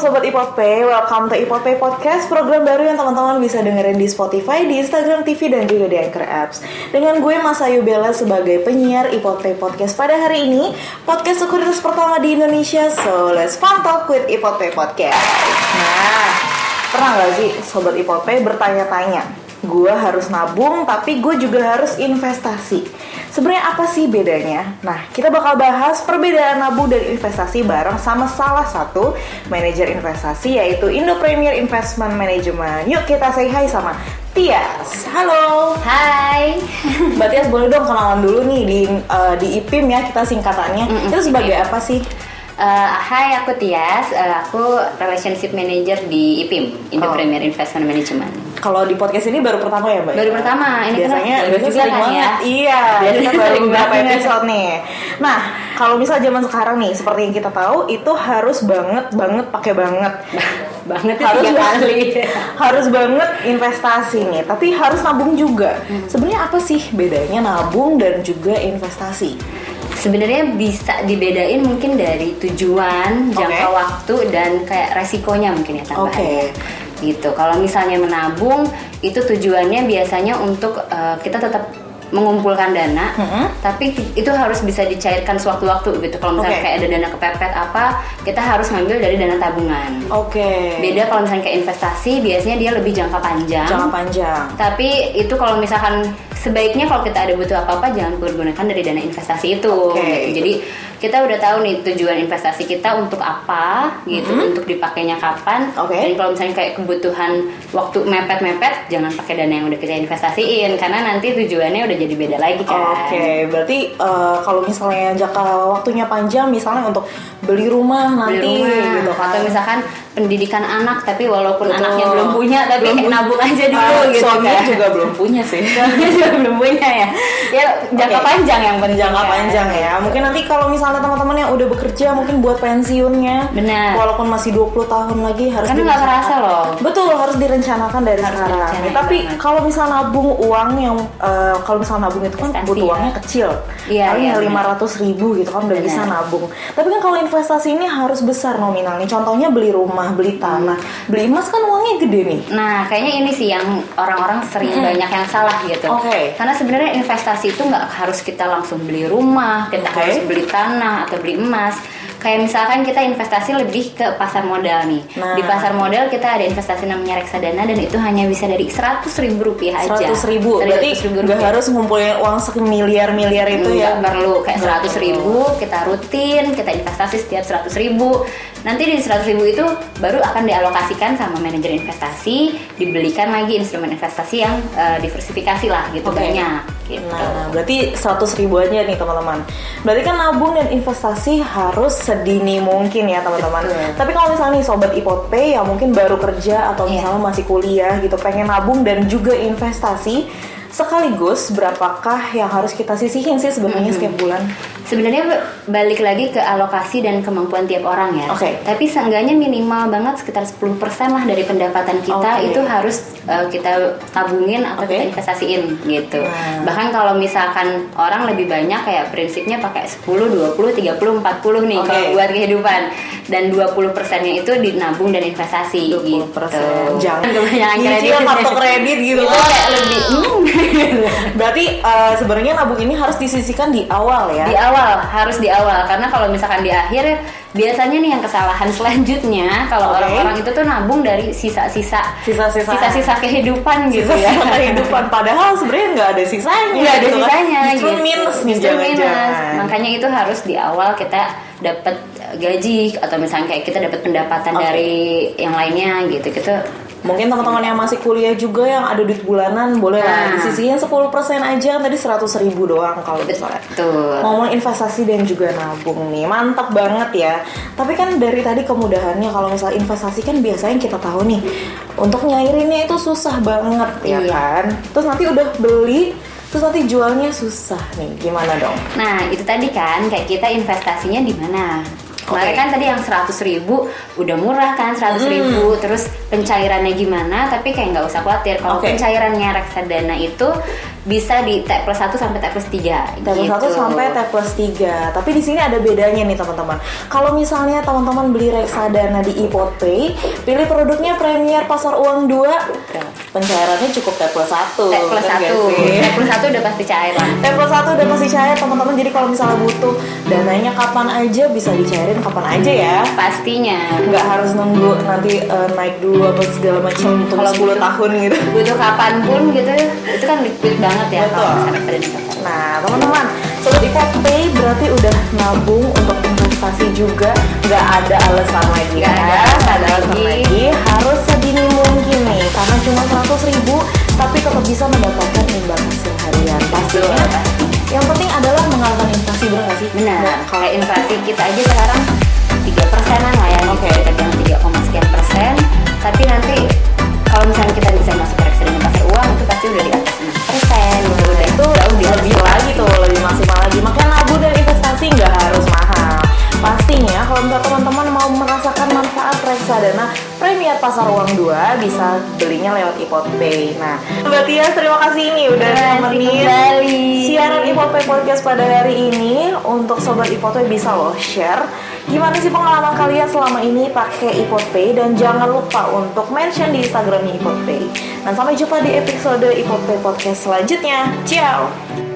Sobat Ipot Pay, welcome to Ipot Pay Podcast Program baru yang teman-teman bisa dengerin di Spotify, di Instagram TV, dan juga di Anchor Apps. Dengan gue Mas Ayu Bella sebagai penyiar Ipot Pay Podcast pada hari ini Podcast sekuritas pertama di Indonesia, so let's fun talk with Ipot Pay Podcast. Nah, pernah gak sih Sobat Ipot Pay bertanya-tanya Gue harus nabung, tapi gue juga harus investasi Sebenarnya apa sih bedanya? Nah, kita bakal bahas perbedaan nabung dan investasi bareng sama salah satu manajer investasi yaitu Indo Premier Investment Management. Yuk kita say hi sama Tias. Halo. Hai. Mbak Tias boleh dong kenalan dulu nih di uh, di IPIM ya kita singkatannya. Mm -mm, Itu sebagai apa sih? Uh, hai, aku Tias. Uh, aku Relationship Manager di IPIM, Indo Oh. Premier Investment Management. Kalau di podcast ini baru pertama ya, Mbak? Baru pertama, ini kan biasanya baru biasanya juga sering kan banget. ya? Iya, Biasanya baru beberapa episode nih. Nah, kalau misal zaman sekarang nih, seperti yang kita tahu, itu harus banget banget pakai banget. Banget ya harus kali. harus banget investasi nih, tapi harus nabung juga. Hmm. Sebenarnya apa sih bedanya nabung dan juga investasi? Sebenarnya bisa dibedain mungkin dari tujuan, jangka Oke. waktu dan kayak resikonya mungkin ya tambahannya. Oke. Gitu. Kalau misalnya menabung itu tujuannya biasanya untuk uh, kita tetap mengumpulkan dana, Mm-mm. tapi itu harus bisa dicairkan sewaktu-waktu gitu. Kalau misalnya Oke. kayak ada dana kepepet apa, kita harus ngambil dari dana tabungan. Oke. Beda kalau misalnya kayak investasi, biasanya dia lebih jangka panjang. Jangka panjang. Tapi itu kalau misalkan sebaiknya kalau kita ada butuh apa-apa jangan pergunakan dari dana investasi itu. Oke. gitu. Jadi kita udah tahu nih tujuan investasi kita untuk apa gitu, untuk dipakainya kapan. Oke. Dan kalau misalnya kayak kebutuhan waktu mepet-mepet, jangan pakai dana yang udah kita investasiin karena nanti tujuannya udah jadi beda lagi kan. Oke, berarti eh, kalau misalnya jangka waktunya panjang, misalnya untuk beli rumah nanti, Beli rumah, gitu kan. atau misalkan pendidikan anak tapi walaupun Betul. anaknya belum punya tapi Belum punya. nabung aja dulu Ah, gitu suaminya kan. juga belum punya sih. Suaminya juga belum punya ya. Ya jangka Oke. panjang yang penting. jangka kan. panjang ya. Mungkin nanti kalau misalnya teman-teman yang udah bekerja mungkin buat pensiunnya. Benar. Walaupun masih 20 tahun lagi harus Karena nggak kerasa loh. Betul, harus direncanakan dari Harus sekarang. direncanain Tapi kalau misalnya nabung uang yang eh, kalau misalnya nabung itu kan Investasi butuh ya. uangnya kecil. Iya, Paling iya, ya benar. 500 ribu gitu kan udah bisa nabung. Tapi kan kalau investasi ini harus besar nominalnya. Contohnya beli rumah, beli tanah, beli emas kan uangnya gede nih. Nah, kayaknya ini sih yang orang-orang sering banyak yang salah gitu. Oke. Karena sebenarnya investasi itu nggak harus kita langsung beli rumah, kita Oke. harus beli tanah atau beli emas. Kayak misalkan kita investasi lebih ke pasar modal nih. Nah. Di pasar modal kita ada investasi namanya reksadana dan itu hanya bisa dari 100 ribu rupiah aja. Seratus ribu, berarti 100.000 nggak harus ngumpulin uang semiliar-miliar itu ya. Nggak perlu kayak seratus ribu kita rutin kita investasi setiap seratus ribu nanti di seratus ribu itu baru akan dialokasikan sama manajer investasi dibelikan lagi instrumen investasi yang eh, diversifikasi lah gitu Oke. banyak gitu Nah, berarti 100 ribu aja nih teman-teman. Berarti kan nabung dan investasi harus sedini mungkin ya teman-teman. Tapi kalau misalnya nih sobat ipot pay yang mungkin baru kerja atau Iya. misalnya masih kuliah gitu, pengen nabung dan juga investasi, sekaligus berapakah yang harus kita sisihin sih sebenarnya setiap bulan? sebenarnya balik lagi ke alokasi dan kemampuan tiap orang ya Oke. tapi seenggaknya minimal banget sekitar 10% lah dari pendapatan kita Oke. itu harus eh, kita tabungin atau Oke. kita investasiin gitu Nah. bahkan kalau misalkan orang lebih banyak kayak prinsipnya pakai 10, 20, 30, 40 nih Oke. kalau buat kehidupan dan 20 persennya itu dinabung dan investasi 20%. gitu Jangan kebanyakan nyicil kredit kartu kredit gitu Itu kan. kayak lebih hmm, Berarti eh, sebenarnya nabung ini harus disisihkan di awal ya. di awal harus di awal karena kalau misalkan di akhir biasanya nih yang kesalahan selanjutnya kalau Oke. orang-orang itu tuh nabung dari sisa-sisa Sisa-sisa. sisa-sisa kehidupan gitu Sisa ya kehidupan padahal sebenarnya nggak ada sisanya nggak ada gitu kan. sisanya justru gitu. minus nih Justru minus. makanya itu harus di awal kita dapat gaji atau misalnya kayak kita dapat pendapatan Oke. dari yang lainnya gitu gitu mungkin teman-teman yang masih kuliah juga yang ada duit bulanan boleh lah Nah. disisihin 10% aja tadi 100 ribu doang kalau misalnya betul ngomong investasi dan juga nabung nih mantap banget ya tapi kan dari tadi kemudahannya kalau misalnya investasi kan biasanya kita tahu nih untuk nyairinnya itu susah banget ya Iya. kan terus nanti udah beli terus nanti jualnya susah nih gimana dong Nah itu tadi kan kayak kita investasinya di mana? Kemarin Oke. kan tadi yang 100 ribu udah murah kan 100 ribu. Terus pencairannya gimana? Tapi kayak nggak usah khawatir. Kalau Oke. pencairannya reksadana itu bisa di T plus 1 sampai T plus 3 T plus 1 sampai T plus 3 Tapi di sini ada bedanya nih teman-teman. Kalau misalnya teman-teman beli reksadana di iPod Pay Pilih produknya Premier Pasar Uang 2 Pencairannya cukup T plus 1 T plus 1 T plus 1 udah pasti cair lah. T plus 1 udah pasti cair teman-teman. Jadi kalau misalnya butuh dananya kapan aja bisa dicairin kapan aja ya. Pastinya. Nggak harus nunggu nanti uh, naik dulu apa segala macam untuk Kalau 10 butuh- tahun gitu. Butuh kapan pun gitu Itu kan liquid banget ya Betul. kalau misalnya Nah, teman-teman, Sobat Pay berarti udah nabung untuk investasi juga. Nggak ada alasan lagi Nggak ya. ada ada alasan lagi. Harus sedini mungkin nih, karena cuma 100 ribu tapi tetap bisa mendapatkan imbal hasil harian. Pastinya. Yang penting adalah mengalahkan inflasi benar nggak sih? Benar. Nah, kalau inflasi kita aja sekarang 3 persenan lah ya. Oke. Kita bilang 3, koma sekian persen. Tapi nanti kalau misalnya kita bisa masuk ke reksadana pasar uang itu pasti udah di atas 6 persen. Pasar Uang 2 bisa belinya lewat Ipot Pay. Nah Mbak Tias terima kasih ini udah nemenin siaran Ipot Pay Podcast pada hari ini. Untuk Sobat Ipot Pay bisa loh share gimana sih pengalaman kalian selama ini pakai Ipot Pay. Dan jangan lupa untuk mention di Instagramnya Ipot Pay. Dan sampai jumpa di episode Ipot Pay Podcast selanjutnya. Ciao